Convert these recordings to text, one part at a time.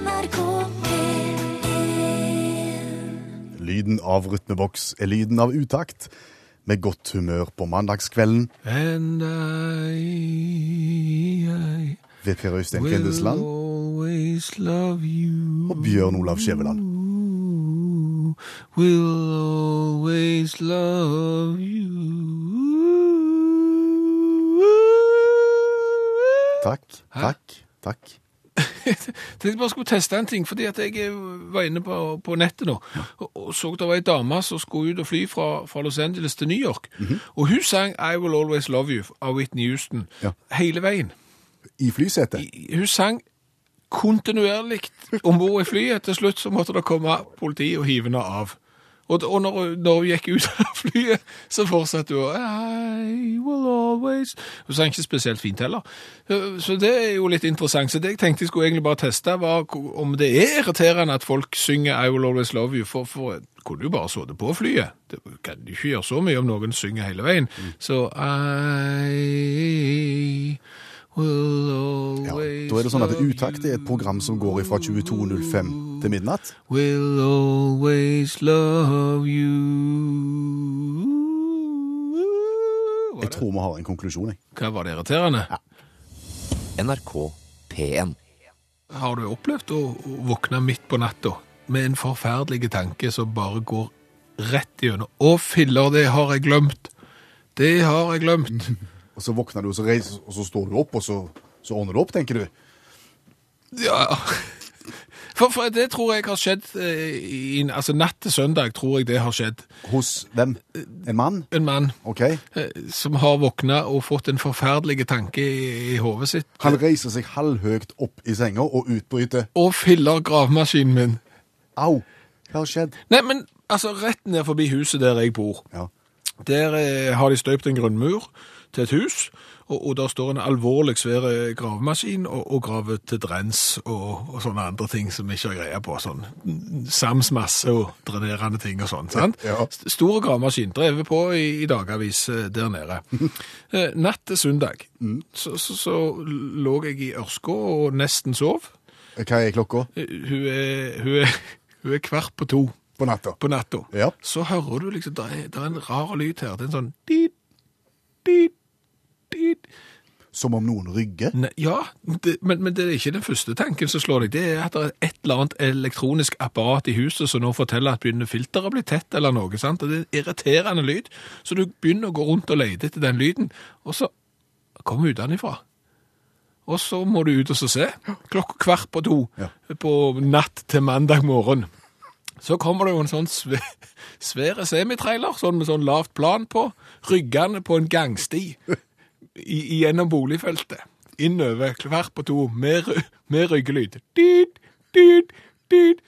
NRK P1 Lyden av rytmeboks er lyden av utakt, med godt humør på mandagskvelden And I, I ved Per Øystein Kvindesland og Bjørn Olav Skjæveland. Will always love you. Takk, takk, takk. Tenkte bare skulle teste en ting, fordi at jeg eh, var inne på, på nettet nå, og, og så det var en dame som skulle ut og fly fra, fra Los Angeles til New York, og hun sang I Will Always Love You av Whitney Houston Ja. hele veien. I flysetet. I- Hun sang kontinuerlig om bord i flyet. Til slutt så måtte det komme politi og hive henne av. Og, og når, når hun gikk ut av flyet, så fortsatte hun I will always Hun sang ikke spesielt fint heller. Så det er jo litt interessant. Så det jeg tenkte jeg skulle egentlig bare teste, var om det er irriterende at folk synger I will always love you. For, for kunne jo bare sittet på flyet. Det kan du ikke gjøre så mye om noen synger hele veien. Så I Ja, always da er det sånn at love Utakt er et program som går fra 22.05 til midnatt. Will always love you. Jeg tror vi har en konklusjon, jeg. Hva var det irriterende? NRK P1. Har du opplevd å å våkne midt på natta med en forferdelig tanke som bare går rett gjennom? Å, filler, det har jeg glemt. Det har jeg glemt. Og så våkner du, og så, reiser, og så står du opp, og så, så ordner du opp, tenker du. Ja. For, for det tror jeg har skjedd eh, i, Altså, natt til søndag tror jeg det har skjedd. Hos hvem? En mann? En mann Ok. eh, som har våkna og fått en forferdelig tanke i, i hodet sitt. Han reiser seg halvhøyt opp i senga og utbryter Og filler gravemaskinen min. Au! Hva har skjedd? Nei, men altså, rett ned forbi huset der jeg bor. Ja. Der eh, har de støypt en grunnmur til et hus, og, og der står en alvorlig svær eh, gravemaskin og, og graver til drens og, og sånne andre ting som vi ikke har greie på. Sånn Samsmasse sams masse og drenerende ting og sånn. sant? Ja. Stor gravemaskin drevet på i, i dagavis eh, der nede. Eh, Natt til søndag så, så, så lå jeg i ørska og nesten sov. Hva er klokka Eh, Hun er, hun er, hun er kvart på to på natta? på natta. Ja. Så hører du liksom, det er, er en rar lyd her. Det er en sånn dit, dit. Som om noen rygger? Ne, ja, det, men, men det er ikke den første tanken som slår deg. Det er at det er et eller annet elektronisk apparat i huset som nå forteller at begynner filteret å bli tett eller noe. sant? Og Det er en irriterende lyd. Så du begynner å gå rundt og lete etter den lyden, og så kommer utenifra. Og så må du ut og så se. Klokka kvart på to Ja. på natt til mandag morgen. Så kommer det jo en sånn svære semitrailer, sånn med sånn lavt plan på, ryggende på en gangsti gjennom boligfeltet. Innover hvert på to med, med ryggelyd. Dit, dit, dit.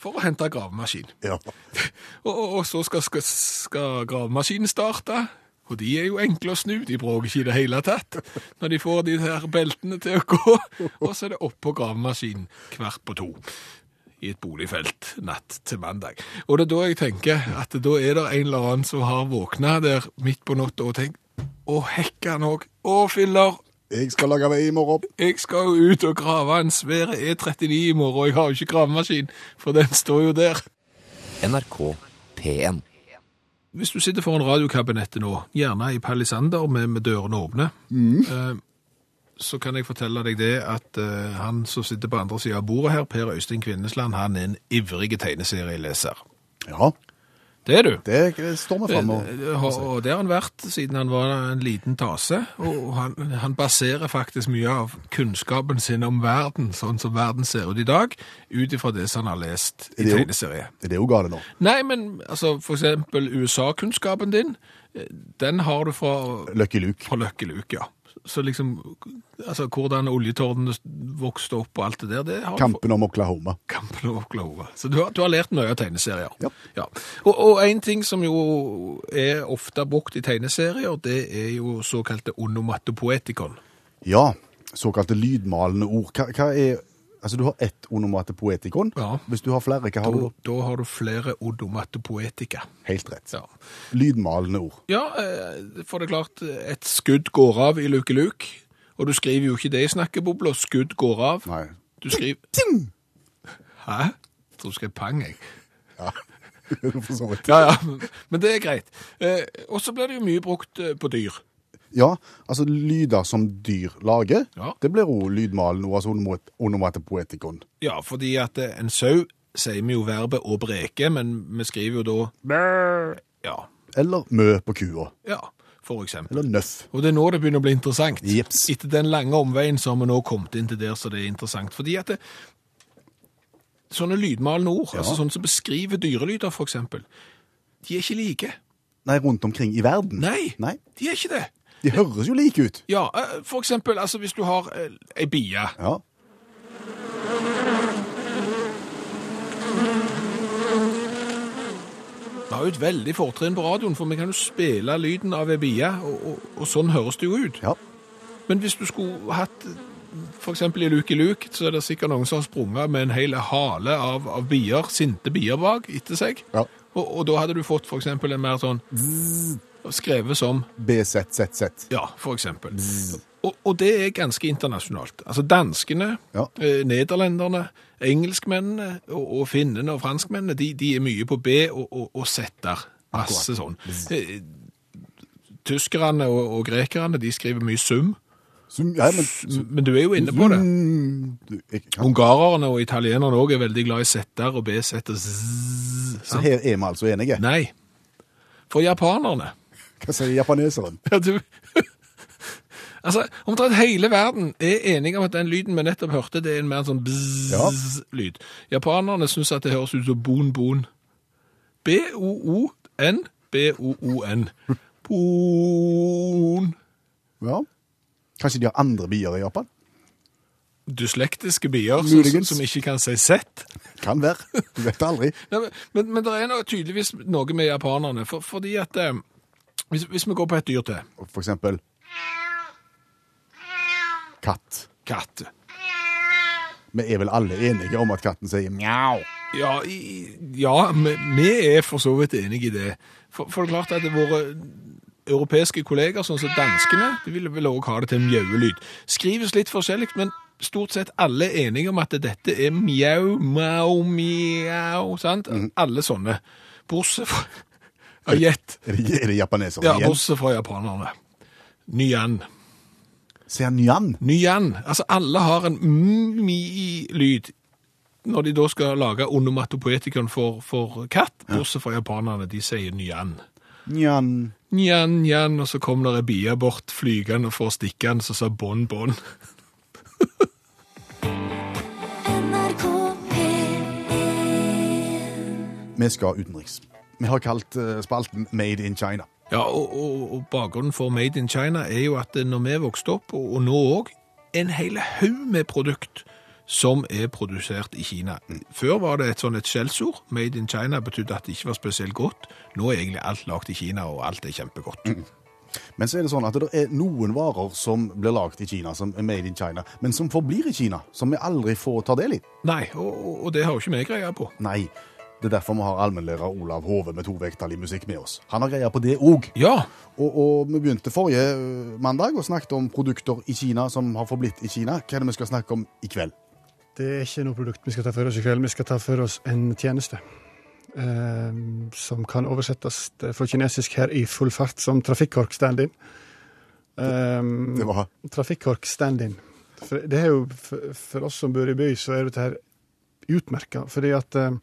For å hente gravemaskin. Ja. Og, og, og så skal, skal, skal gravemaskinen starte. Og de er jo enkle å snu, de bråker ikke i det hele tatt. Når de får de her beltene til å gå. Og så er det oppå gravemaskinen hvert på to. I et boligfelt natt til mandag. Og det er da jeg tenker at da er det en eller annen som har våkna der midt på natta og tenkt Å, hekkan òg. Å, filler. Jeg skal lage vei i morgen. Jeg skal jo ut og grave en svær E39 i morgen, og jeg har jo ikke gravemaskin, for den står jo der. NRK P1. Hvis du sitter foran radiokabinettet nå, gjerne i palisander med, med dørene åpne, eh, så kan jeg fortelle deg det at eh, han som sitter på andre siden av bordet her, Per Øystein Kvinnesland, han er en ivrig tegneserieleser. Ja, Det er du. det står vi fram og Eh, Og, det har han vært siden han var en liten tase, og han, han baserer faktisk mye av kunnskapen sin om verden, sånn som verden ser ut i dag, ut ifra det som han har lest i Er tegneserie. Er det jo galt nå? Nei, men altså, for eksempel USA-kunnskapen din, eh, den har du fra, Lucky Luke. fra Lucky Luke, ja. Så liksom, altså, hvordan oljetårnene vokste opp og alt det der, det har Kampen om Oklahoma. Kampen om Oklahoma. Så du har, du har lært mye av tegneserier. Ja. Og, og en ting som jo er ofte brukt i tegneserier, det er jo såkalte onomatopoetikon. Ja, såkalte lydmalende ord. Hva, hva er Altså, du har ett onomatopoetikon. Ja. Hvis du har flere, hva har du Da, da? da har du flere onomatopoetika. Helt rett. Ja. Lydmalende ord. Ja, eh, for det er klart, et skudd går av i Luke Luke, og du skriver jo ikke det i snakkebobla, skudd går av. Nei. Du skriver, Ting! Hæ? Jeg tror du skrev pang, jeg. Ja, for så vidt. Ja, ja, men- men det er greit. Eh, og så blir det jo mye brukt eh, på dyr. Ja, altså lyder som dyr lager, Ja. det blir jo lydmalen altså onomat- onomatopoetikon. Ja, fordi at eh, en sau sier vi jo verbet å breke, men vi skriver jo da Bæ. Ja, Eller mø på kua. ja, for eksempel. Eller nøff. Og det er nå det begynner å bli interessant. Jeps. Etter den lange omveien så har vi nå kommet inn til der så det er interessant. Fordi at det, sånne lydmalende ord, altså sånne som beskriver dyrelyder for eksempel, de er ikke like. Nei, rundt omkring i verden. Nei, Nei, de er ikke det. De høres jo like ut. Ja, eh, for eksempel, altså hvis du har eh, ei bie, Ja, Vi har jo et veldig fortrinn på radioen, for vi kan jo spille lyden av ei bie, og, og, og sånn høres det jo ut. ja. Men hvis du skulle hatt eksempel i Luke i Luke, så er det sikkert noen som har sprunget med en hel hale av, av bier, sinte bier bak etter seg. Ja. Og, og da hadde du fått eksempel en mer sånn skrevet som BZZZ. Ja, for eksempel. Og, og det er ganske internasjonalt. Altså danskene, Ja. eh, nederlenderne, engelskmennene og, og finnene og franskmennene, de, de er mye på B og, og, og Z der. Masse sånn. Eh, Tyskerne og, og grekerne, de skriver mye sum. Som, ja, men, Men du er jo inne på det. Mm, Ungarerne og italienerne òg er veldig glad i Z-er og B-Z og så her er vi altså enige. Nei. For japanerne Hva sier japaneseren? Ja, du... altså, omtrent hele verden er enige om at den lyden vi nettopp hørte, det er en mer sånn bzzz-lyd. Japanerne synes at det høres ut som bon-bon. B-O-O-N, B-O-O-N. Bon. Ja. Kanskje de har andre bier i Japan? Dyslektiske bier som, som ikke kan si sett. Kan være. Du vet aldri. Nei, men, men, men det er noe, tydeligvis noe med japanerne, for, fordi at eh, hvis, hvis vi går på et dyr til, For eksempel katt. katt, Vi er vel alle enige om at katten sier mjau. Ja, i, ja vi, vi er for så vidt enige i det. For, for det er klart at våre europeiske kolleger, sånn som danskene, de ville vel også ha det til en mjauelyd. Skrives litt forskjellig, men stort sett alle er enige om at dette er mjau, mau, mjau, sant? Alle sånne. Bortsett fra Ja, gjett. Er det, er det japanesere Ja, bortsett fra japanerne. Nyan. Sier nyan? Nyan. Altså, alle har en mi-lyd når de da skal lage onomatopoetikon for, for katt, bortsett fra japanerne. De sier nyan. Nyan. Nyan, nyan, og så kom der ei bie bort flygende for å stikke den, så sa bånd, bånd. Vi skal utenriks. Vi har kalt eh, spalten Made in China. Ja, og, og, og bakgrunnen for Made in China er jo at når vi vokste opp, og, og nå òg, en hel haug med produkt som er produsert i Kina. Før var det et sånn et skjellsord. Made in China betydde at det ikke var spesielt godt. Nå er egentlig alt lagd i Kina, og alt er kjempegodt. Men så er det sånn at det er noen varer som blir lagd i Kina, som er made in China, men som forblir i Kina, som vi aldri får ta del i. Nei, og- og det har jo ikke vi greie på. Nei, det er derfor vi har allmennlærer Olav Hove med tovektig musikk med oss. Han har greia på det òg. Ja, Og, og vi begynte forrige mandag og snakket om produkter i Kina som har forblitt i Kina. Hva er det vi skal snakke om i kveld? Det er ikke noe produkt vi skal ta for oss i kveld. Vi skal ta for oss en tjeneste. eh, som kan oversettes fra kinesisk her i full fart som trafikkork stand-in. Um, Det var Trafikkork stand-in. For Det er jo for, for oss som bor i by, så er dette her utmerka. Fordi at eh,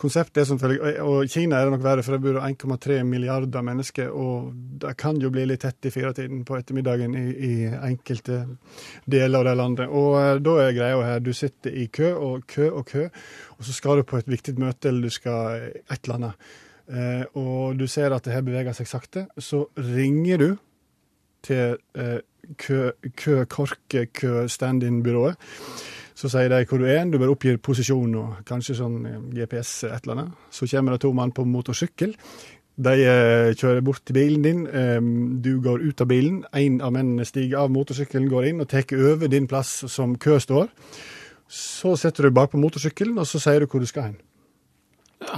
konseptet er følger Og Kina er det nok verre, for det bor 1,3 milliarder mennesker. Og det kan jo bli litt tett i firetiden på ettermiddagen i, i enkelte deler av det landet. Og eh, da er greia her du sitter i kø og kø og kø, og så skal du på et viktig møte, eller du skal et eller annet. Eh, og du ser at det her beveger seg sakte. Så ringer du til eh, kø, kø, korke, kø, stand-in-byrået. Så sier de hvor du er, du bare oppgir posisjon og kanskje sånn eh, GPS et eller annet. Så kommer det to mann på motorsykkel. De eh, kjører bort til bilen din, eh, du går ut av bilen, en av mennene stiger av motorsykkelen, går inn og tar over din plass som kø står. Så setter du bak på motorsykkelen, og så sier du hvor du skal hen.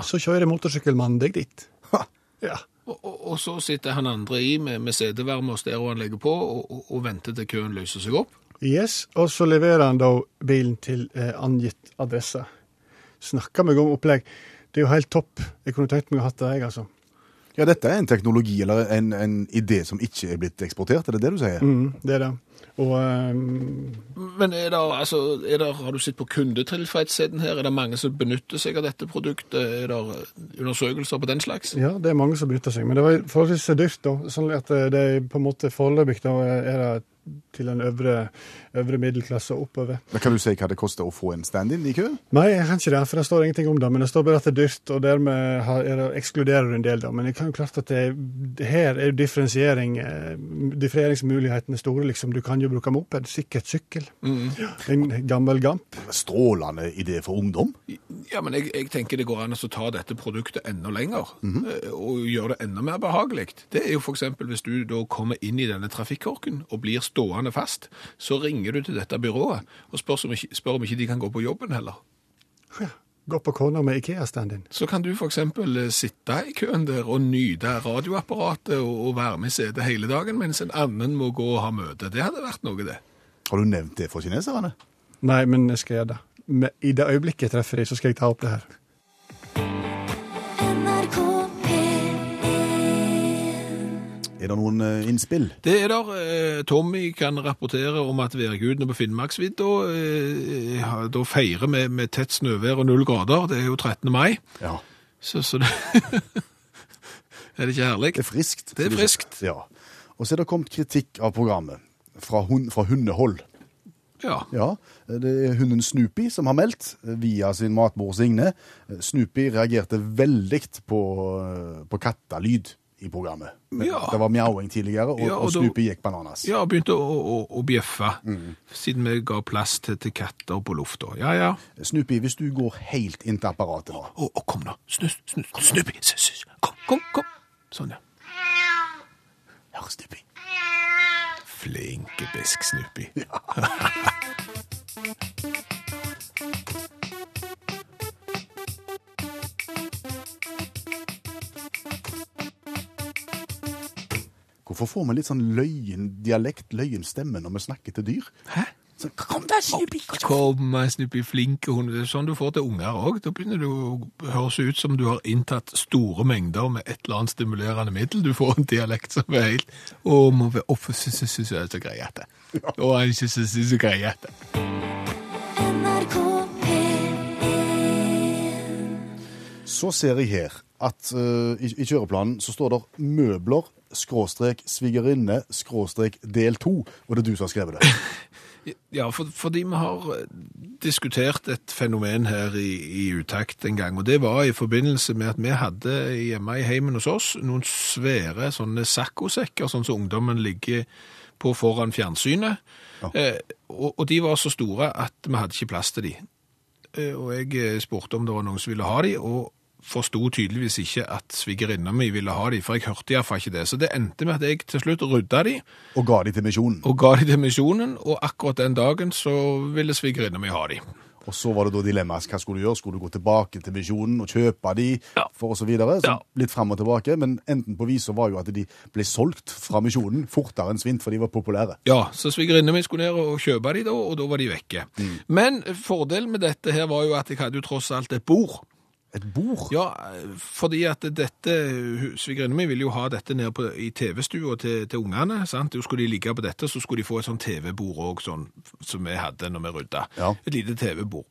Så kjører motorsykkelmannen deg dit. ha, Ja. og, og, og så sitter han andre i med, med setevarme og stereoanlegget på, og, og, og venter til køen løser seg opp. Yes, og så leverer han da bilen til eh, angitt adresse. snakka meg om opplegg. Det er jo helt topp. Jeg kunne tenkt meg å ha hatt det, jeg, altså. Ja, dette er en teknologi eller en, en idé som ikke er blitt eksportert, er det det du sier? Mm, det er det. Og um... Men er det, altså, er det, har du sett på kundetilfredsheten her? Er det mange som benytter seg av dette produktet? Er det undersøkelser på den slags? ja, det er mange som benytter seg. Men det var forholdsvis dyrt, da. Sånn at det er på en måte foreløpig da er det til en øvre, øvre middelklasse og oppover. Men kan du si hva det koster å få en stand-in i køen? Nei, jeg kan ikke det, for det står ingenting om det. Men det står bare at det er dyrt, og dermed har, er det, ekskluderer du en del, da. Men det kan jo klart at det, her er differensiering. eh, Differensieringsmulighetene er store, liksom. Du kan jo bruke moped, sikkert sykkel. En gammel Gamp. Strålende idé for ungdom. Ja, men jeg, jeg tenker det går an å ta dette produktet enda lenger, eh, og gjøre det enda mer behagelig. Det er jo eksempel hvis du da kommer inn i denne trafikkorken og blir stående fast, så ringer du til dette byrået og spør om ikke, spør om ikke de kan gå på jobben heller. Ja, Gå på kona med Ikea-stand-in. Så kan du eksempel eh, sitte i køen der og nyte radioapparatet og, og være med i setet hele dagen, mens en annen må gå og ha møte. Det hadde vært noe, det. Har du nevnt det for kineserne? Nei, men jeg skal gjøre det. I det øyeblikket jeg treffer dem, så skal jeg ta opp det her. Er det noen eh, innspill? Det er der. eh, Tommy kan rapportere om at værgudene på Finnmarksvidda eh, da feirer med, med tett snøvær og null grader. Det er jo 13. mai, Ja. så, så det Er det ikke herlig? Det er friskt. Det er friskt. Ja. Og så er det kommet kritikk av programmet fra, hund, fra hundehold. Ja. Ja, det er hunden Snoopy som har meldt via sin matmor Signe. Snoopy reagerte veldig på, på kattelyd i programmet. Ja. Det var mjauing tidligere, og, Ja, og og Snoopy gikk bananas. Ja, begynte å, å, å bjeffe, siden vi ga plass til, til katter på lufta. Ja, ja. Snoopy, hvis du går helt inn til apparatet nå Å, å, kom nå. Snu, snu, Snuppy. s- s- Kom, kom, kom. Sånn, ja. Hør, Snoopy. Flinke bisk, Snuppy. Hvorfor får vi litt sånn løyen dialekt, løyen stemme, når vi snakker til dyr? Hæ? Sånn, kom da, Snoopy! Kom, Snippi, flinke hund. Det er sånn du får til unger òg. Da begynner det å høres ut som du har inntatt store mengder med et eller annet stimulerende middel. Du får en dialekt som er helt Å, må så, så, så, så, så greit. Å, er ikke så, så, så P1 Så ser jeg her at uh, i, i kjøreplanen så står det møbler, skråstrek svigerinne, skråstrek del to. Og det er du som har skrevet det. Ja, for, fordi vi har eh, diskutert et fenomen her i, i utakt en gang, og det var i forbindelse med at vi hadde hjemme i heimen hos oss noen svære sånne saccosekker, sånn som ungdommen ligger på foran fjernsynet, eh, og, og de var så store at vi hadde ikke plass til de. Eh, og jeg eh, spurte om det var noen som ville ha de, og forsto tydeligvis ikke at svigerinna mi ville ha de, for jeg hørte iallfall ikke det. Så det endte med at jeg til slutt rydda de, Og ga de til misjonen. og ga de til misjonen, og akkurat den dagen så ville svigerinna mi ha de. Og så var det da dilemmaet. Hva skulle du gjøre? Skulle du gå tilbake til misjonen og kjøpe de, Ja. for og så videre? Så Ja. Litt fram og tilbake. Men enden på visa var jo at de ble solgt fra misjonen fortere enn svint, for de var populære. Ja, så svigerinna mi skulle ned og kjøpe de da, og da var de vekke. Men fordelen med dette her var jo at jeg hadde jo tross alt et bord. Et bord? Ja, fordi at dette, Svigerinnen min ville jo ha dette nede på, i TV-stua til, til ungene, sant? Jo skulle de ligge på dette, så skulle de få et sånn TV-bord også, sånn, som vi hadde når vi rydda. Ja. Et lite TV-bord.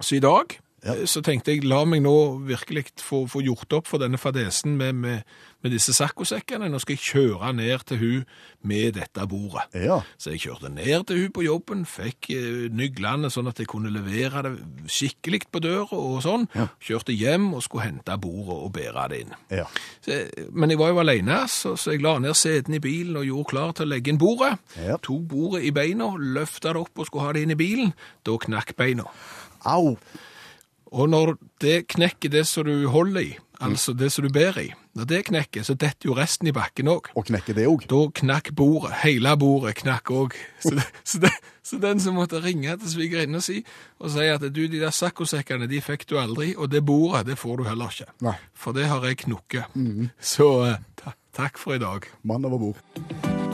Så i dag Ja. eh, så tenkte jeg, la meg nå virkelig få, få gjort opp for denne fadesen med, med, med disse sakkosekkene. Nå skal jeg kjøre ned til hun med dette bordet. Ja. Så jeg kjørte ned til hun på jobben, fikk eh, nyglene sånn at jeg kunne levere det skikkelig på døra og sånn. Kjørte hjem og skulle hente bordet og bære det inn. Ja. Så, men jeg var jo alene, så, så jeg la ned seten i bilen og gjorde klar til å legge inn bordet. Ja. Tok bordet i beina, løfta det opp og skulle ha det inn i bilen. Da knakk beina. Au! Og når det knekker det som du holder i, altså det som du bærer i, når det knekker, så detter jo resten i bakken òg. Og knekker det òg. Da knakk bordet. Hele bordet knakk òg. Så, så, så den som måtte ringe til svigerinna si og si at du, de der saccosekkene, de fikk du aldri, og det bordet, det får du heller ikke. Nei. For det har jeg knukket. Så eh, ta, takk for i dag. Mann over bord.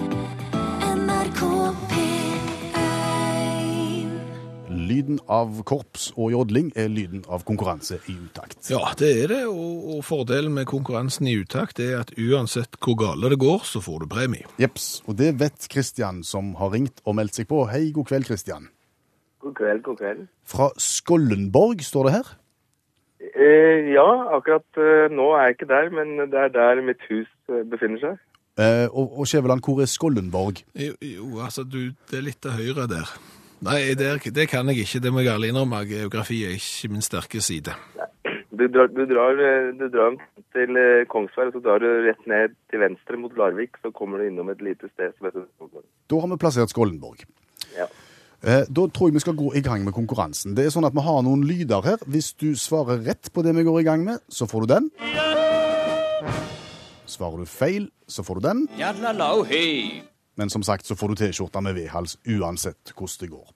Lyden av korps og jodling er lyden av konkurranse i utakt. Ja, det er det, og, og fordelen med konkurransen i utakt er at uansett hvor gale det går, så får du premie. Jeps, og det vet Kristian som har ringt og meldt seg på. Hei, god kveld, Kristian. God kveld, god kveld. Fra Skollenborg står det her. Eh, ja, akkurat eh, nå er jeg ikke der, men det er der mitt hus eh, befinner seg. Eh, og, og Skjæveland, hvor er Skollenborg? Jo, jo altså, du, det er litt til høyre der. Nei, det, det kan jeg ikke, det må jeg ærlig innrømme. Geografi er ikke min sterke side. Du drar, du drar, du drar til eh, Kongsberg, og så drar du rett ned til venstre mot Larvik, så kommer du innom et lite sted som heter. Da har vi plassert Skollenborg. Ja. Eh, Da tror jeg vi skal gå i gang med konkurransen. Det er sånn at Vi har noen lyder her. Hvis du svarer rett på det vi går i gang med, så får du den. Svarer du feil, så får du den. Men som sagt så får du T-skjorta med V-hals uansett hvordan det går.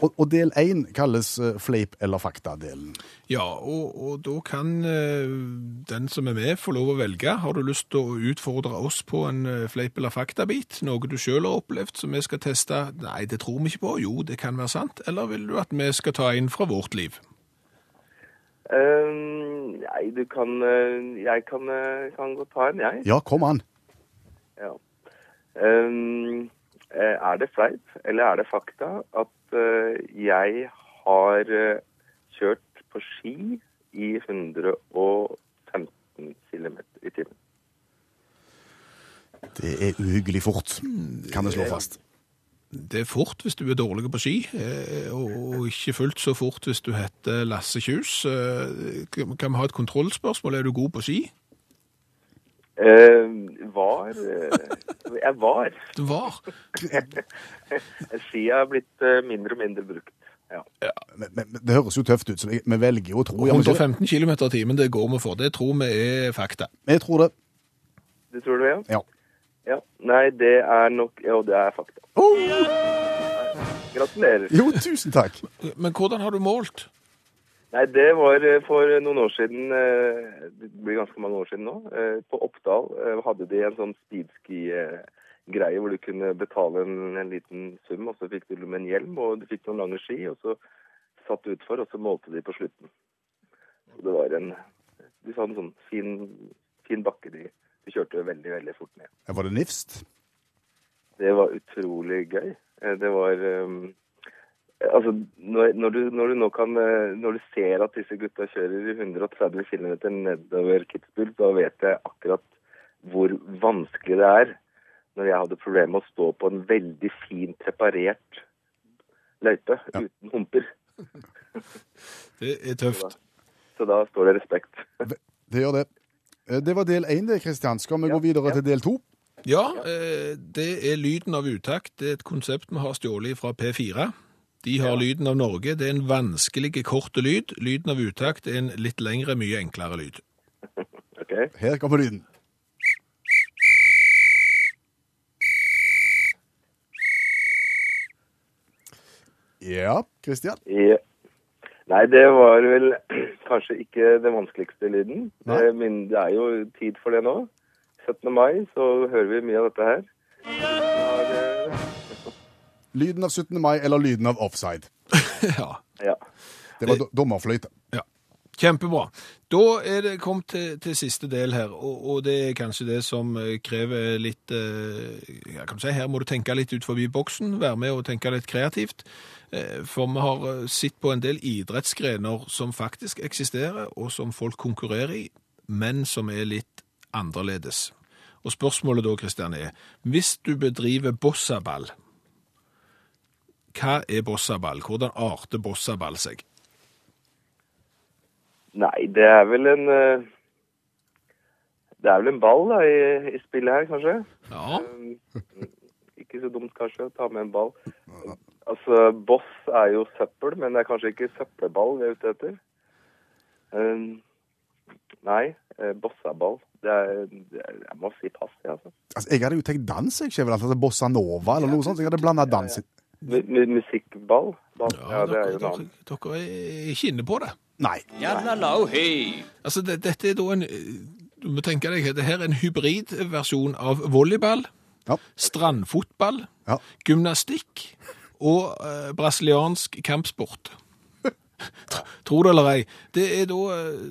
Og, og del én kalles eh, fleip- eller fakta-delen. Ja, og, og da kan eh, den som er med få lov å velge. Har du lyst til å utfordre oss på en eh, fleip- eller fakta-bit? Noe du selv har opplevd som vi skal teste? Nei, det tror vi ikke på. Jo, det kan være sant. Eller vil du at vi skal ta inn fra vårt liv? Eh, nei, du kan Jeg kan, eh, kan godt ta en, jeg. Ja, kom an. Ja. Um, eh, er det fleip, eller er det fakta, at eh, jeg har eh, kjørt på ski i 115 km i timen? Det er uhyggelig fort, kan vi slå fast. Det er fort hvis du er dårlig på ski, eh, og ikke fullt så fort hvis du heter Lasse Kjus. Eh, Kan kan vi ha et kontrollspørsmål? Er du god på ski? Eh, var eh, Jeg var. Du var. Ski er blitt eh, mindre og mindre brukt. Ja. Men, men, men det høres jo tøft ut, så vi, vi velger jo å tro. Ja, men ikke det? 115 km i timen, det går vi for. Det tror vi er fakta. Jeg tror det. Du tror det, ja? Ja. ja? Nei, det er nok Ja, det er fakta. Gratulerer. Jo, tusen takk. Men hvordan har du målt? Nei, det var eh, for noen år siden, eh, det blir ganske mange år siden nå, eh, på Oppdal hadde de en sånn speedski-greie hvor du kunne betale en, en liten sum, og så fikk du med en hjelm, og du fikk noen lange ski, og så satt du utfor, og så målte de på slutten. Så det var en, de sa en sånn fin, fin bakke de, de kjørte veldig, veldig fort ned. Var det nifst? Det var utrolig gøy. Det var ehm, Altså, når, når, du, når du nå kan eh, Når du ser at disse gutta kjører i 130 km nedover Kitzbühel, da vet jeg akkurat hvor vanskelig det er når jeg hadde problemer med å stå på en veldig fint preparert løype uten humper. Det er tøft. Så da står det respekt. Det gjør det. Eh, Det var del én, det, Kristian. Skal vi Ja, gå videre ja. til del to? Ja, eh, det er lyden av utakt. Det er et konsept vi har stjålet fra P4. De har lyden av Norge. Det er en vanskelig, kort lyd. Lyden av utakt er en litt lengre, mye enklere lyd. Ok? Her kommer lyden. Ja, Kristian. Ja. nei, det var vel kanskje ikke den vanskeligste lyden. Nei. Eh, Men det er jo tid for det nå. 17. mai så hører vi mye av dette her. Ja, eh, Lyden av 17. mai eller lyden av offside. ja. Ja. Det var dommerfløyte. ja. Kjempebra. Da er det kommet til, til siste del her, og, og det er kanskje det som eh, krever litt eh, ja, kan du si, Her må du tenke litt ut forbi boksen, være med og tenke litt kreativt. Eh, For vi har eh, sett på en del idrettsgrener som faktisk eksisterer, og som folk konkurrerer i, men som er litt annerledes. Og spørsmålet da, Kristian, er hvis du bedriver bossaball, hva er bossaball? Hvordan arter bossaball seg? Nei, det er vel en eh, Det er vel en ball da, i, i spillet her, kanskje. Ja, Um, ikke så dumt kanskje å ta med en ball. Altså, boss er jo søppel, men det er kanskje ikke søppelball vi er ute etter. Um, nei, eh, bossaball. Det er, det jeg må si pass, jeg, altså. Altså, jeg hadde jo tenkt dans, jeg, Skjæveland. Altså Bossa Nova eller noe sånt. Jeg hadde blanda dans Ja, mu- Musikkball? Ball. Ja, det er jo dere, en dere, er ikke inne på det. Nei. Altså, det, dette er da en Du må tenke deg, det her er en hybridversjon av volleyball, Ja. strandfotball, Ja. gymnastikk og eh, brasiliansk kampsport. Tror Tro det eller ei. Det er da eh,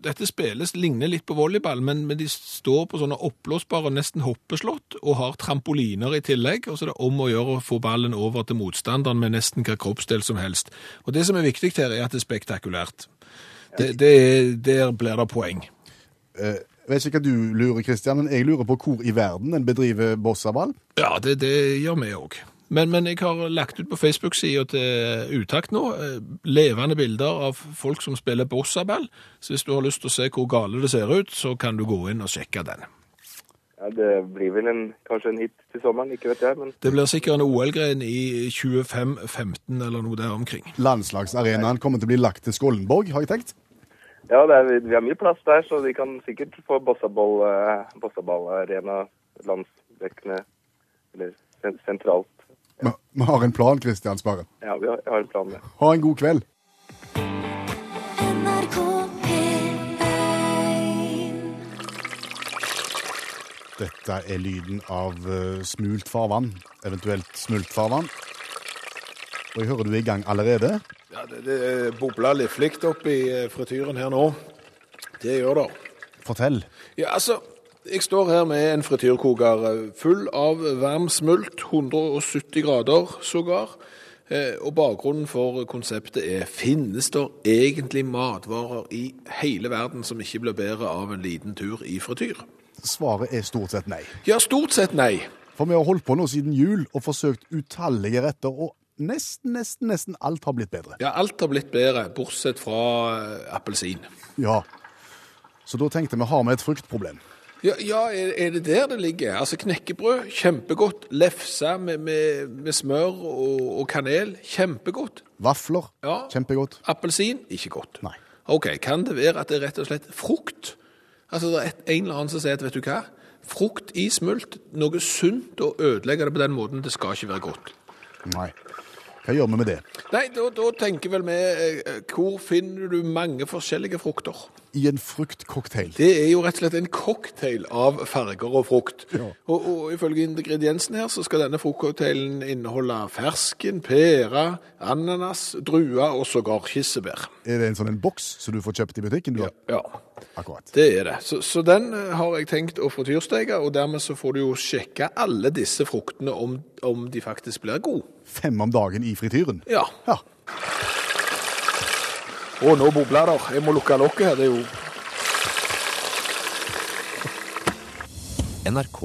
Dette spilles ligner litt på volleyball, men, men de står på sånne oppblåsbare, nesten hoppeslott, og har trampoliner i tillegg. Og så er det om å gjøre å få ballen over til motstanderen med nesten hva kroppsdel som helst. Og det som er viktig her, er at det er spektakulært. Det, det er, der blir det poeng. Jeg vet ikke hva du lurer, Kristian, men jeg lurer på hvor i verden en bedriver bossaball. Ja, det, det gjør vi òg. Men, men jeg har lagt ut på Facebook-sida til Utakt nå eh, levende bilder av folk som spiller bossaball. Så hvis du har lyst til å se hvor gale det ser ut, så kan du gå inn og sjekke den. Ja, det blir vel en, kanskje en hit til sommeren, ikke vet jeg. Men Det blir sikkert en OL-gren i 25-15 eller noe der omkring. Landslagsarenaen kommer til å bli lagt til Skollenborg, har jeg tenkt. ja, det er, vi har mye plass der, så vi kan sikkert få bossaballarena eh, bossaball-arena landsdekkende, eller sentralt. Vi har en plan, Kristian Sparre. Ja, vi har, har en plan Ja. Ha en god kveld. NRK P1 Dette er lyden av eh, smult farvann, eventuelt smult farvann. Og jeg hører du er i gang allerede. Ja, Det, det bobler livlig opp i eh, frityren her nå. Det gjør det. Fortell. Ja, altså, jeg står her med en frityrkoker eh, full av varm smult, 170 grader sågar. Eh, Og bakgrunnen for konseptet er, finnes det egentlig matvarer i hele verden som ikke blir bedre av en liten tur i frityr? Svaret er stort sett nei. Ja, stort sett nei. For vi har holdt på nå siden jul og forsøkt utallige retter, og nesten, nesten, nesten alt har blitt bedre. Ja, alt har blitt bedre, bortsett fra eh, appelsin. Ja. Så da tenkte vi, har vi et fruktproblem? Ja, ja er, er det der det ligger? Altså knekkebrød, kjempegodt. Lefse med, med, med smør og, og kanel, kjempegodt. Vafler? Ja. Kjempegodt. Appelsin, ikke godt. Nei. Ok, kan det være at det er rett og slett frukt? Altså, det er et, en eller annen som sier at, vet du hva? Frukt i smult, noe sunt å ødelegge det på den måten, det skal ikke være godt. Nei. Hva gjør vi med det? Nei, da, da tenker vel vi, eh, hvor finner du mange forskjellige frukter? I en fruktcocktail. Det er jo rett og slett en cocktail av farger og frukt. Ja. Og, og ifølge ingrediensene her så skal denne fruktcocktailen inneholde fersken, pære, ananas, druer og sågar kirsebær. Er det en sånn en boks som du får kjøpt i butikken? Har? Ja, Akkurat. det er det. Så, så den eh, har jeg tenkt å frityrsteke, og dermed så får du jo sjekke alle disse fruktene om, om de faktisk blir gode. Fem om dagen i frityren. Ja. Ja. Og nå bobler det. Jeg må lukke lokket her. Det er jo NRK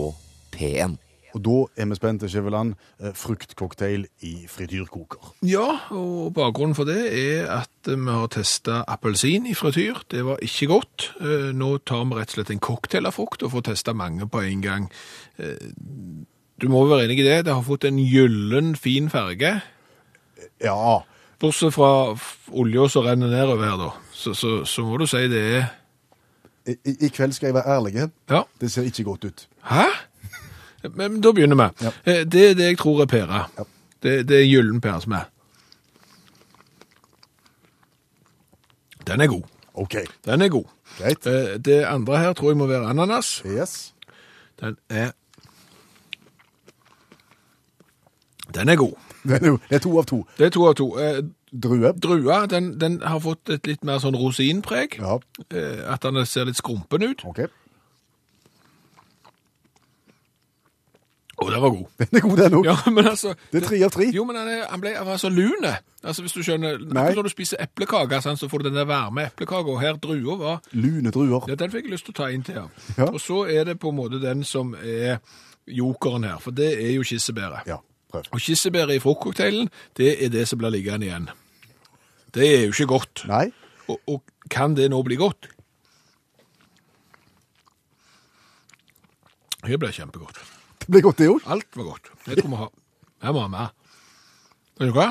P1. Og da er vi spente, Skjæveland. Eh, Fruktcocktail i frityrkoker. Ja, og bakgrunnen for det er at vi har testa appelsin i frityr. Det var ikke godt. Eh, Nå tar vi rett og slett en cocktail av frukt og får testa mange på en gang. Eh, Du må være enig i det. Det har fått en gyllen, fin farge. Ja. Bortsett fra olja som renner nedover her, da. Så, så, så må du si det er I, i i kveld skal jeg være ærlig. Ja. Det ser ikke godt ut. Hæ? Men da begynner vi. Ja. Eh, Det er det jeg tror er pære. Ja. Det, det er gyllen pære som er. Den er god. OK. Den er god. Greit. Eh, Det andre her tror jeg må være ananas. Yes. Den er Den er god. Det er, det er to av to. Det er to av to. Eh, Drue. Drua den, den har fått et litt mer sånn rosinpreg. Ja. Eh, At den ser litt skrumpen ut. OK. Å, den var god. Den er god, den òg. Ja, men altså Det er tre av tre. Jo, men han, er, han ble han var så lune. Altså, hvis du skjønner Nei. Når du spiser eplekake, sånn, så får du den der varme eplekaka. Her drua var Lune druer. Ja, den fikk jeg lyst til å ta inn til. Ja. Ja. Og så er det på en måte den som er jokeren her, for det er jo kirsebæret. Ja, prøv. Og kirsebær i fruktcocktailen, det er det som blir liggende igjen. Det er jo ikke godt. Nei. Og, og kan det nå bli godt? Det ble kjempegodt. Det blir godt, det òg. Alt var godt. Det tror vi har. Her må vi ha mer. Vet du hva?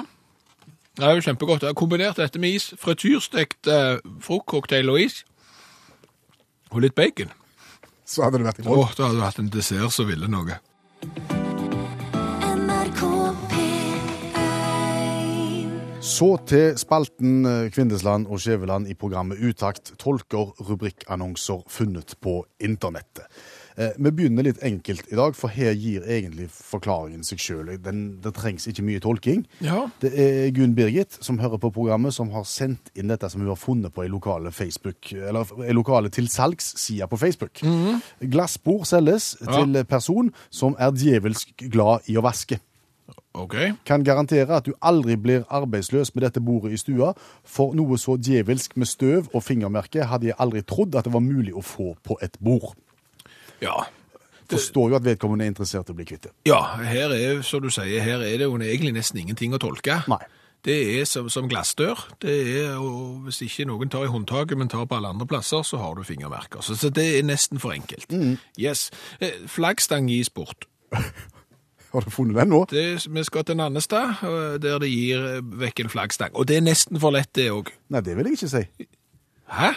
Det er jo kjempegodt. Jeg har kombinert dette med is. Frityrstekt eh, fruktcocktail og is. Og litt bacon. Så hadde det vært i Å, Åh, da hadde du hatt en dessert som ville noe. Så til spalten eh, Kvindesland og Skjæveland i programmet Utakt tolker rubrikkannonser funnet på internettet. Eh, vi begynner litt enkelt i dag, for her gir egentlig forklaringen seg sjøl. Det trengs ikke mye tolking. Ja. Det er Gunn Birgit som hører på programmet, som har sendt inn dette som hun har funnet på ei lokale Facebook, eller ei lokale tilsalgsside på Facebook. Glassbord selges til person som er djevelsk glad i å vaske. OK. Kan garantere at du aldri blir arbeidsløs med dette bordet i stua, for noe så djevelsk med støv og fingermerke hadde jeg aldri trodd at det var mulig å få på et bord. Ja. Forstår jo at vedkommende er interessert i å bli kvitt det. Ja, her er, som du sier, her er det jo egentlig nesten ingenting å tolke. Nei. Det er som, som glassdør. Det er, og Hvis ikke noen tar i håndtaket, men tar på alle andre plasser, så har du fingermerker. Så, så det er nesten for enkelt. Yes. Eh, Flaggstang gis bort. Har du funnet den nå? Det, vi skal til Nannestad, der de gir eh, vekk en flaggstang. Og det er nesten for lett, det òg. Nei, det vil jeg ikke si. Hæ?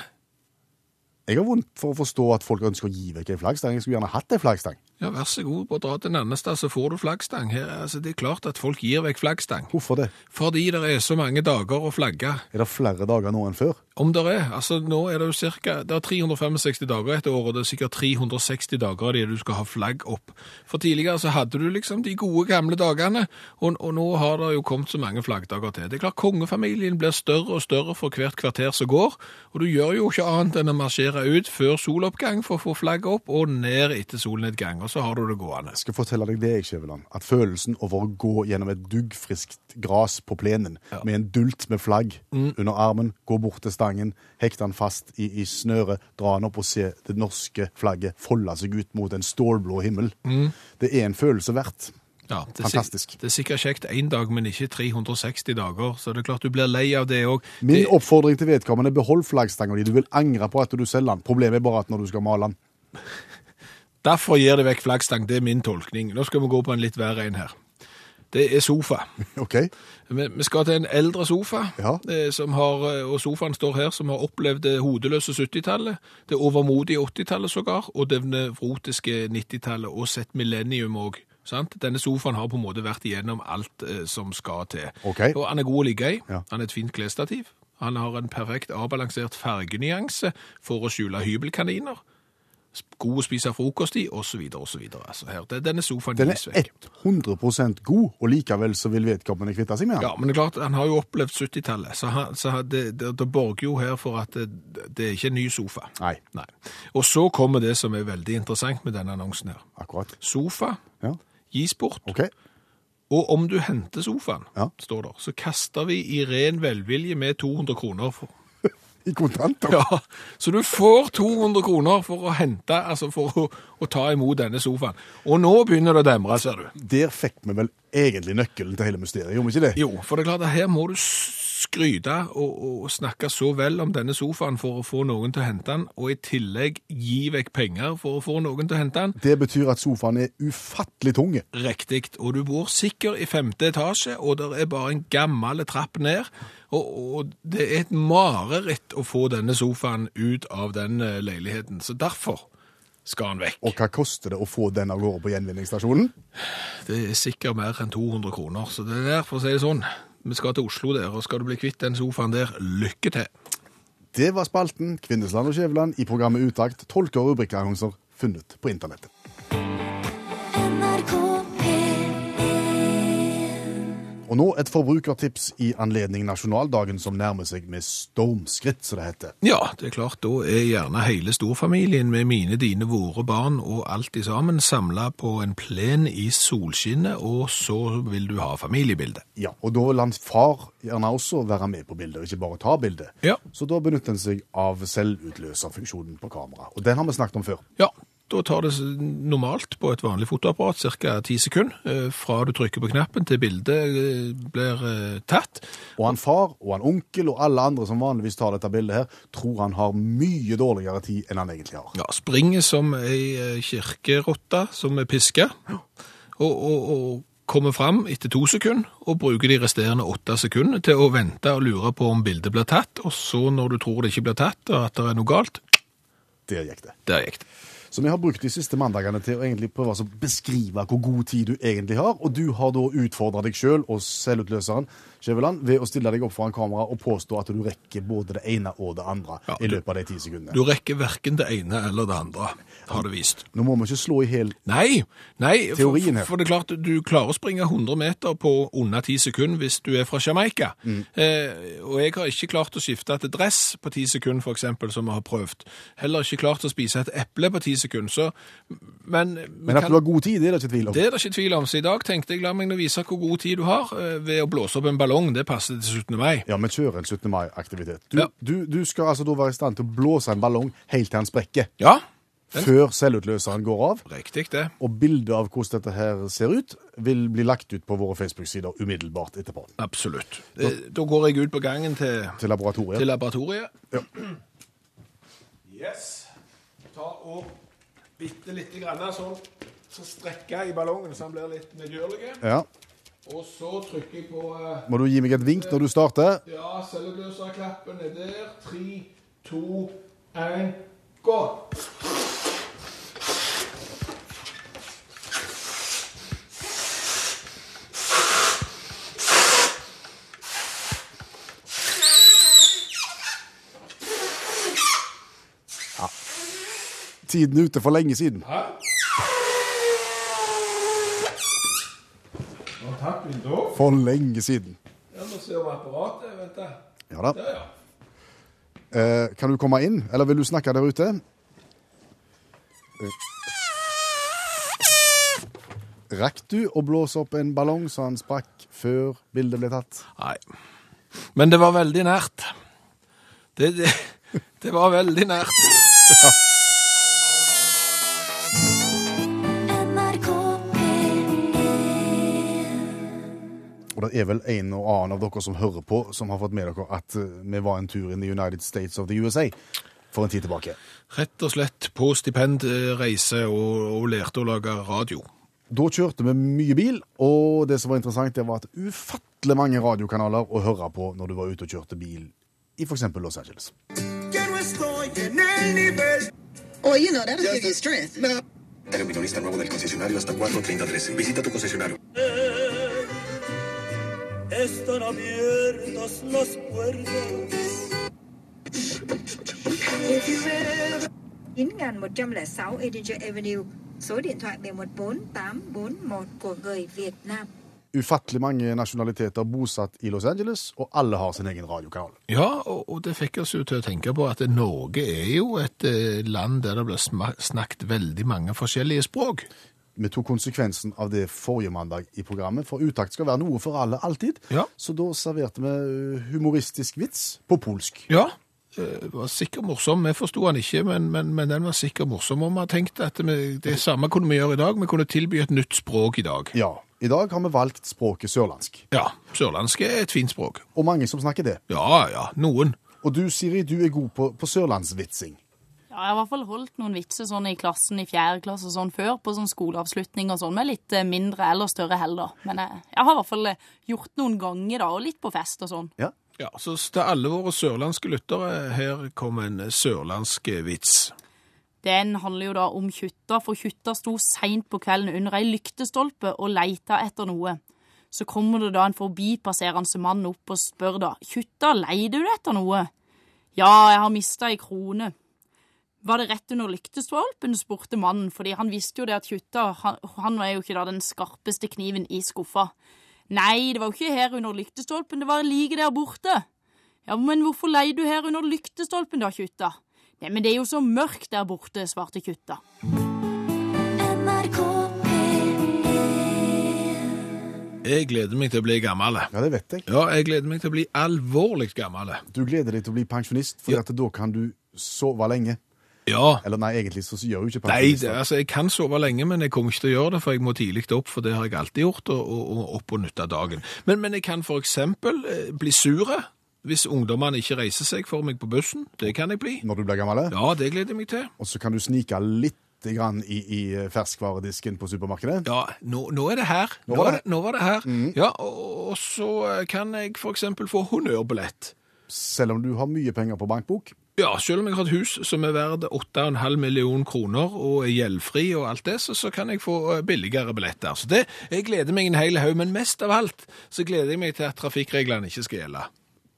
Jeg har vondt for å forstå at folk ønsker å gi vekk en flaggstang. Jeg skulle gjerne hatt en flaggstang. Ja, vær så god, bare dra til Nannestad, så får du flaggstang. Her, altså, det er klart at folk gir vekk flaggstang. Hvorfor det? Fordi det er så mange dager å flagge. Er det flere dager nå enn før? Om det er, altså nå er det jo cirka, det er 365 dager etter året, og det er sikkert 360 dager av det du skal ha flagg opp. For tidligere så hadde du liksom de gode gamle dagene, og, og nå har det jo kommet så mange flaggdager til. Det er klart kongefamilien blir større og større for hvert kvarter som går, og du gjør jo ikke annet enn å marsjere ut før soloppgang for å få flagget opp, og ned etter solnedgang, og så har du det gående. Jeg skal fortelle deg det, Skjæveland, at følelsen over å gå gjennom et duggfriskt gras på plenen med en dult med flagg under armen, gå bort til stangen, hekte den fast i, i snøret, dra den opp og se det norske flagget folde seg ut mot en stålblå himmel. Det er en følelse verdt. Ja, det er, Fantastisk. Det er sikkert kjekt én dag, men ikke 360 dager, så det er klart du blir lei av det òg. Min oppfordring til vedkommende behold flaggstanga di. Du vil angre på at du selger den. Problemet er bare at når du skal male den. Derfor gir det vekk flaggstang, det er min tolkning. Nå skal vi gå på en litt verre en her. Det er sofa. OK? Vi skal til en eldre sofa, Ja. eh, som har, eh, og sofaen står her, som har opplevd det hodeløse 70-tallet, det overmodige 80-tallet sågar, og det nevrotiske 90-tallet, og sett millennium òg. Denne sofaen har på en måte vært igjennom alt eh, som skal til. Okay. Og han er god å ligge i. Ja. Han er et fint klesstativ. Han har en perfekt avbalansert fargenyanse for å skjule hybelkaniner. God å spise frokost i, osv., osv. Altså her, det- denne sofaen Den er 100% god, og likevel så vil vedkommende kvitte seg med den. Ja, men det er klart, han har jo opplevd 70-tallet, så, han, så det, det, det borger jo her for at det, det er ikke en ny sofa. Nei, Nei. Og så kommer det som er veldig interessant med denne annonsen her. akkurat. Sofa Ja, gis bort, OK. og om du henter sofaen, Ja. står der, så kaster vi i ren velvilje med 200 kroner. For, I kontanter. ja, så du får 200 kroner for å hente, altså for å, å ta imot denne sofaen. Og nå begynner det å demre, ser du. Der fikk vi vel egentlig nøkkelen til hele mysteriet, gjorde vi ikke det? Jo, for det er klart at her må du skryte og, og snakke så vel om denne sofaen for å få noen til å hente den, og i tillegg gi vekk penger for å få noen til å hente den. Det betyr at sofaen er ufattelig tung. Riktig, og du bor sikkert i femte etasje, og det er bare en gammel trapp ned, og, og det er et mareritt å få denne sofaen ut av den eh, leiligheten, så derfor skal han vekk. Og hva koster det å få den av gårde på gjenvinningsstasjonen? Det er sikkert mer enn 200 kroner, så det er der, for å si det sånn. Vi skal til Oslo der, og skal du bli kvitt den sofaen der, lykke til. Det var spalten Kvinnesland og Skjæveland i programmet Utakt. Tolker og rubrikkannonser funnet på internettet. Og nå et forbrukertips i anledning nasjonaldagen som nærmer seg med stormskritt, som det heter. Ja, det er klart, da er gjerne hele storfamilien med mine, dine, våre barn og alt i sammen samla på en plen i solskinnet, og så vil du ha familiebilde. Ja, og da vil hans far gjerne også være med på bildet, og ikke bare ta bildet. Ja. Så da benytter en seg av selvutløserfunksjonen på kamera. Og den har vi snakket om før. Ja, da tar det normalt på et vanlig fotoapparat ca. ti sekunder eh, fra du trykker på knappen til bildet eh, blir eh, tatt. Og han far og han onkel og alle andre som vanligvis tar dette bildet her, tror han har mye dårligere tid enn han egentlig har. Ja, springer som ei kirkerotte som er piska, og, og, og kommer fram etter to sekunder, og bruker de resterende åtte sekunder til å vente og lure på om bildet blir tatt, og så når du tror det ikke blir tatt, og at det er noe galt, Der gikk det. der gikk det. Så vi har brukt de siste mandagene til å egentlig prøve å beskrive hvor god tid du egentlig har, og du har da utfordra deg sjøl og selvutløseren Skjæveland, ved å stille deg opp foran kamera og påstå at du rekker både det ene og det andre Ja, i løpet av de ti sekundene. Du rekker verken det ene eller det andre, har det vist. Nå må vi ikke slå i hjel Nei, nei Teorien her. for, for det er klart, du klarer å springe 100 meter på under ti sekunder hvis du er fra Jamaica. Mm. Eh, og jeg har ikke klart å skifte til dress på ti sekunder, eksempel, som vi har prøvd. Heller ikke klart å spise et eple på 10 sekunder, så Men, Men at kan- du har god tid, det er det ikke tvil om. det er det ikke tvil om, så i dag tenkte jeg la meg nå vise hvor god tid du har eh, ved å blåse opp en ballong. Det passer til 17. mai. Ja, vi kjører en 17. mai-aktivitet. Du, Ja. du, du skal altså da være i stand til å blåse en ballong helt til den sprekker. Ja, Før selvutløseren går av. riktig det. Og bildet av hvordan dette her ser ut, vil bli lagt ut på våre Facebook-sider umiddelbart etterpå. Absolutt. Da, Da går jeg ut på gangen til, Til laboratoriet. til laboratoriet. Ja. Yes. Ta og bitte lite grann sånn, så strekker jeg i ballongen så den blir litt medgjørlig. Ja. Og så trykker jeg på eh, Må du gi meg et vink når du starter? Ja, cellebløserklappen er der. Tre, to, én, gå! Tiden er ute for lenge siden. Hæ? For lenge siden. Ja, må se om apparatet Vent, da. Ja da. Der, ja. Eh, kan du komme inn, eller vil du snakke der ute? Rakk du å blåse opp en ballong så han sprakk før bildet ble tatt? Nei. Men det var veldig nært. Det, det, det var veldig nært. NRK det er vel en og annen av dere som hører på, som har fått med dere at eh, vi var en tur in the United States of the USA for en tid tilbake. Rett og slett på stipendreise og, og lærte å lage radio. Da kjørte vi mye bil, og det som var interessant, det var at ufattelig mange radiokanaler å høre på når du var ute og kjørte bil i f.eks. Los Angeles. Oh, you know, that'll give you strength. Eres minorista nuevo del concesionario hasta 43013. Visita tu concesionario. Están abiertas las puertas. 9106 Edinger Avenue, số điện thoại 114841 của người Việt Nam. Ufattelig mange nasjonaliteter bosatt i Los Angeles, og alle har sin egen radiokanal. Ja, og, og det fikk oss jo til å tenke på at Norge er jo et eh, land der det blir snakket veldig mange forskjellige språk. Vi tok konsekvensen av det forrige mandag i programmet, for utakt skal være noe for alle, alltid. Ja. Så da serverte vi uh, humoristisk vits på polsk. Ja, det var sikkert morsom. Vi forsto den ikke, men, men, men den var sikkert morsom. Og vi har tenkt at vi, det samme kunne vi gjøre i dag. Vi kunne tilby et nytt språk i dag. Ja, i dag har vi valgt språket sørlandsk, Ja, sørlandsk er et fint språk. og mange som snakker det. Ja, ja, noen. Og du, Siri, du er god på, på sørlandsvitsing. Ja, jeg har i hvert fall holdt noen vitser sånn i klassen i fjerde klasse og sånn før, på sånn skoleavslutning og sånn, med litt eh, mindre eller større hell, da. Men jeg, jeg har i hvert fall eh, gjort noen ganger, da, og litt på fest og sånn. Ja. Ja, så til alle våre sørlandske lyttere, her kom en sørlandsk vits. Den handler jo da om Kjutta, for Kjutta sto seint på kvelden under ei lyktestolpe og leita etter noe. Så kommer det da en forbipasserende mann opp og spør da, Kjutta, leier du etter noe? Ja, jeg har mista ei krone. Var det rett under lyktestolpen, spurte mannen, fordi han visste jo det at Kjutta, han, han var jo ikke da den skarpeste kniven i skuffa. Nei, det var jo ikke her under lyktestolpen, det var like der borte. Ja, men hvorfor leier du her under lyktestolpen da, Kjutta? Nei, men det er jo så mørkt der borte, svarte Kjutta. Jeg gleder meg til å bli gammel. Ja, det vet jeg. Ja, jeg gleder meg til å bli alvorlig gammel. Du gleder deg til å bli pensjonist, for Ja. at da kan du sove lenge. Ja. Eller nei, egentlig så gjør jo ikke Nei, det, pensjonister altså, jeg kan sove lenge, men jeg kommer ikke til å gjøre det, for jeg må tidlig opp, for det har jeg alltid gjort, og, og, og opp og nytte dagen. Men, men jeg kan eksempel eh, bli sure hvis ungdommene ikke reiser seg for meg på bussen. Det kan jeg bli. når du blir gammel. Ja, det gleder jeg meg til. Og så kan du snike litt grann i, i ferskvaredisken på supermarkedet. Ja, nå, nå er det her. Nå var det. Nå var det her. Ja, og, og så kan jeg eksempel få honnørbillett. Selv om du har mye penger på bankbok, Ja, selv om jeg har et hus som er verdt 8,5 million kroner og er gjeldfri og alt det, så, så kan jeg få eh, billigere billetter. Så det, jeg gleder meg en hel haug, men mest av alt så gleder jeg meg til at trafikkreglene ikke skal gjelde.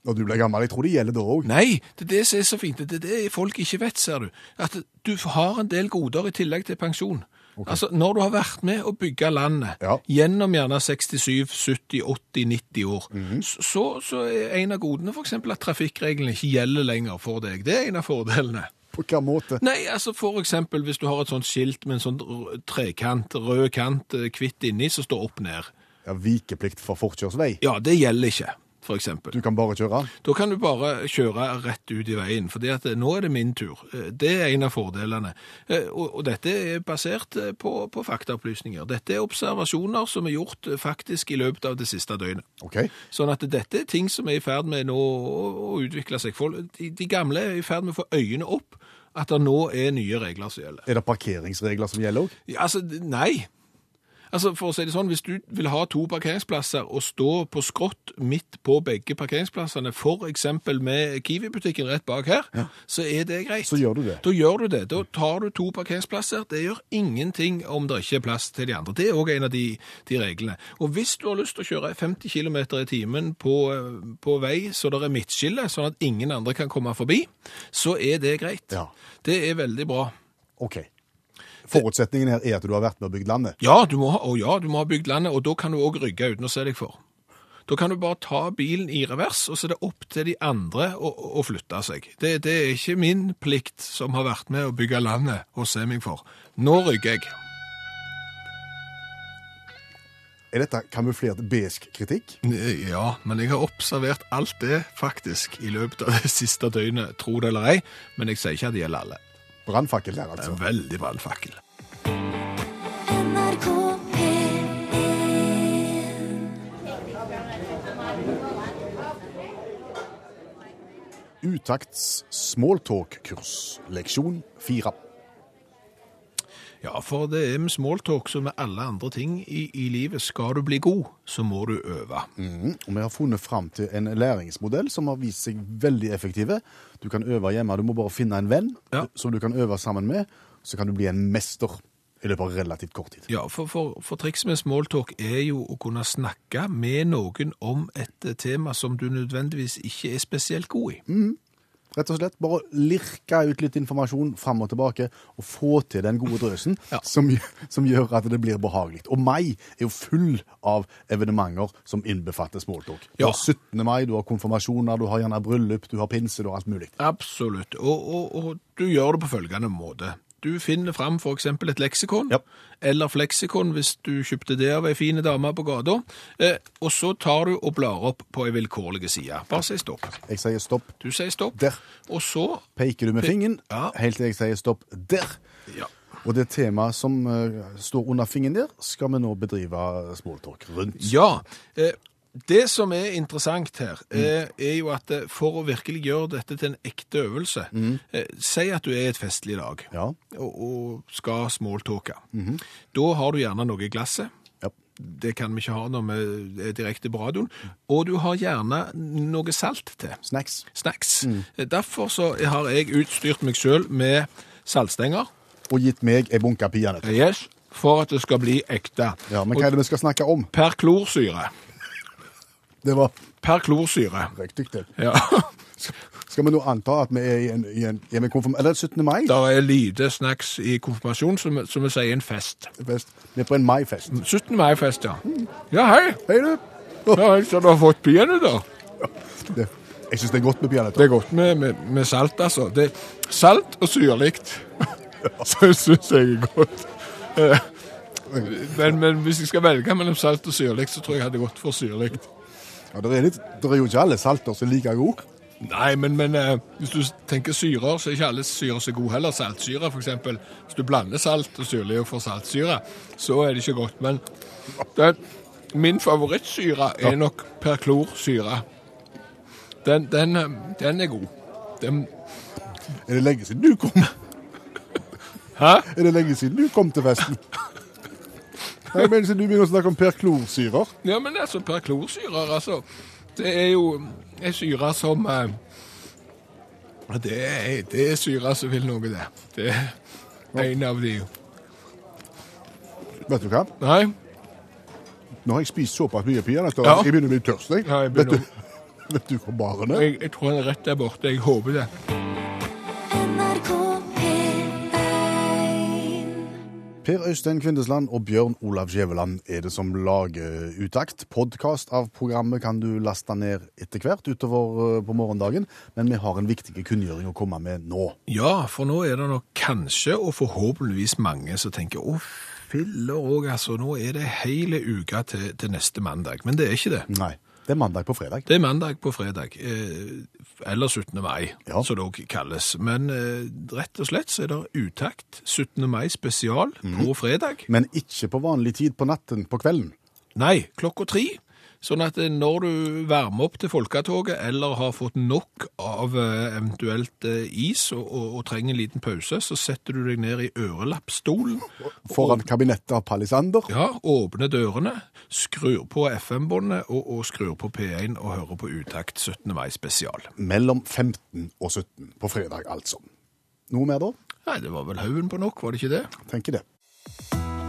Når du blir gammel, jeg tror det gjelder da òg. Nei, det er det som er så fint. Det er det folk ikke vet, ser du. At du har en del goder i tillegg til pensjon. Altså, Når du har vært med å bygge landet Ja. gjennom gjerne 67, 70, 80, 90 år, Mhm. så, så er en av godene f.eks. at trafikkreglene ikke gjelder lenger for deg. Det er en av fordelene. På hvilken måte? Nei, altså for eksempel hvis du har et sånt skilt med en sånn trekant, rød kant, hvitt kvitt inni, som står opp ned. Ja, Vikeplikt for forkjørsvei. Ja, det gjelder ikke, for eksempel. Du kan bare kjøre. Da kan du bare kjøre rett ut i veien, at eh, nå er det min tur. Eh, Det er en av fordelene. Eh, Og, og dette er basert på, på faktaopplysninger. Dette er observasjoner som er gjort faktisk i løpet av det siste døgnet. Okay. Sånn at dette er ting som er i ferd med nå å, utvikle seg. De, de gamle er i ferd med å få øynene opp at det nå er nye regler som gjelder. Er det parkeringsregler som gjelder òg? Ja, altså, nei. Altså, for å si det sånn, Hvis du vil ha to parkeringsplasser og stå på skrått midt på begge parkeringsplassene, f.eks. med Kiwi-butikken rett bak her, så er det greit. Så gjør du det. Da gjør du det. Da tar du to parkeringsplasser. Det gjør ingenting om det ikke er plass til de andre. Det er òg en av de, de reglene. Og hvis du har lyst til å kjøre 50 km i timen på, på vei så det er midtskille, sånn at ingen andre kan komme forbi, så er det greit. Ja. Det er veldig bra. OK. Forutsetningen her er at du har vært med og bygd landet. Ja, du må ha, og ja, du må ha bygd landet, og da kan du òg rygge uten å se deg for. Da kan du bare ta bilen i revers, og så er det opp til de andre å, å flytte seg. Det, det er ikke min plikt som har vært med å bygge landet, å se meg for. Nå rygger jeg. Er dette kamuflert besk kritikk? Ja, men jeg har observert alt det faktisk i løpet av det siste døgnet, tro det eller ei, men jeg sier ikke at det gjelder alle. Brannfakkel der, er altså. en veldig brannfakkel. NRK P1 Utakts smalltalk-kurs, leksjon fire. Ja, for det er med smalltalk som med alle andre ting i, i livet. Skal du bli god, så må du øve. Mm, Og vi har funnet fram til en læringsmodell som har vist seg veldig effektive. Du kan øve hjemme, du må bare finne en venn Ja. som du kan øve sammen med, så kan du bli en mester i løpet av relativt kort tid. Ja, for, for, for triks med smalltalk er jo å kunne snakke med noen om et eh, tema som du nødvendigvis ikke er spesielt god i. Rett og slett bare lirke ut litt informasjon fram og tilbake, og få til den gode drøsen Ja. som, som gjør at det blir behagelig. Og mai er jo full av evenementer som innbefatter smalltalk. Du Ja. har 17. mai, du har konfirmasjoner, du har gjerne bryllup, du har pinse, du har alt mulig. Absolutt. Og, og, og du gjør det på følgende måte. Du finner fram for eksempel et leksikon, Ja. eller fleksikon hvis du kjøpte det av ei fine dame på gata, eh, og så tar du og blar opp på ei vilkårlig side. Bare si stopp. Jeg sier stopp Du sier stopp, der. og så Peker du med Pe- fingeren, Ja. helt til jeg sier stopp der. ja. Og det temaet som uh, står under fingeren der, skal vi nå bedrive smalltalk rundt. Ja, eh, det som er interessant her, er, er jo at eh, for å virkelig gjøre dette til en ekte øvelse, eh, si at du er i et festlig lag Ja. og, og skal smalltalke. Da har du gjerne noe i glasset. Ja. Det kan vi ikke ha når vi er direkte på radioen. Og du har gjerne noe salt til. Snacks. Snacks. Mm. Derfor så har jeg utstyrt meg selv med saltstenger. Og gitt meg ei bunke peanøtter. Yes. For at det skal bli ekte. Ja, men hva er det vi skal snakke om? Perklorsyre. Det var Perklorsyre. riktig det. Ja. Skal vi nå anta at vi er i en, i en, i en konfirm... Eller 17. mai? Det er lite snacks i konfirmasjon, som, som vi sier en fest. Fest. Vi er på en maifest. 17. mai-fest, ja. Ja, hei. Hei, du. Ja, hei, så du har fått peanøtter. Det, jeg syns det er godt med peanøtter. Det er godt med, med, med salt, altså. Det salt og syrlig. Så syns jeg er godt. Eh, Men, men hvis jeg skal velge mellom salt og syrlig, så tror jeg jeg hadde gått for syrlig. Ja, det, er litt, det er jo ikke alle salter som er like gode. Nei, men, men eh, hvis du tenker syrer, så er ikke alle syrer så gode heller. Saltsyre, for eksempel. Hvis du blander salt og syrlig får saltsyre, så er det ikke godt. Men den, min favorittsyre er nok perklorsyre. Den, den, eh, den er god. Den, Er det lenge siden du kom? hæ? Er det lenge siden du kom til festen? Nei, men du begynner å snakke om perklorsyrer. Ja, men altså, perklorsyrer, altså Det er jo en syre som eh, Det er, det er syre som vil noe, det. Det er en av de. Vet du hva? Nei, Nå har jeg spist såpass mye peanøtter Ja. jeg begynner å bli tørst. Jeg. Ja, jeg vet, du, vet du hvor baren er? jeg, jeg tror han er rett der borte. Jeg håper det. Per Øystein Kvindesland og Bjørn Olav Skjæveland er det som lager Utakt. Podkast av programmet kan du laste ned etter hvert utover eh, på morgendagen, men vi har en viktig kunngjøring å komme med nå. Ja, for nå er det nok kanskje, og forhåpentligvis mange, som tenker å, filler òg, altså. Nå er det hele uka til, til neste mandag. Men det er ikke det. Nei, det er mandag på fredag. Det er mandag på fredag, eh, eller 17. mai, Ja. som det også kalles. Men eh, rett og slett så er det utakt 17. mai spesial på fredag. Men ikke på vanlig tid på natten på kvelden. Nei, klokka tre. Sånn at eh, når du varmer opp til folketoget, eller har fått nok av eh, eventuelt eh, is og, og, og trenger en liten pause, så setter du deg ned i ørelappstolen. Foran kabinettet av Palisander. Ja, åpner dørene, skrur på FM-båndet og, og skrur på P1 og hører på Utakt 17. mai spesial. Mellom 15 og 17 på fredag, altså. Noe mer da? Nei, det var vel haugen på nok, var det ikke det? Tenker det.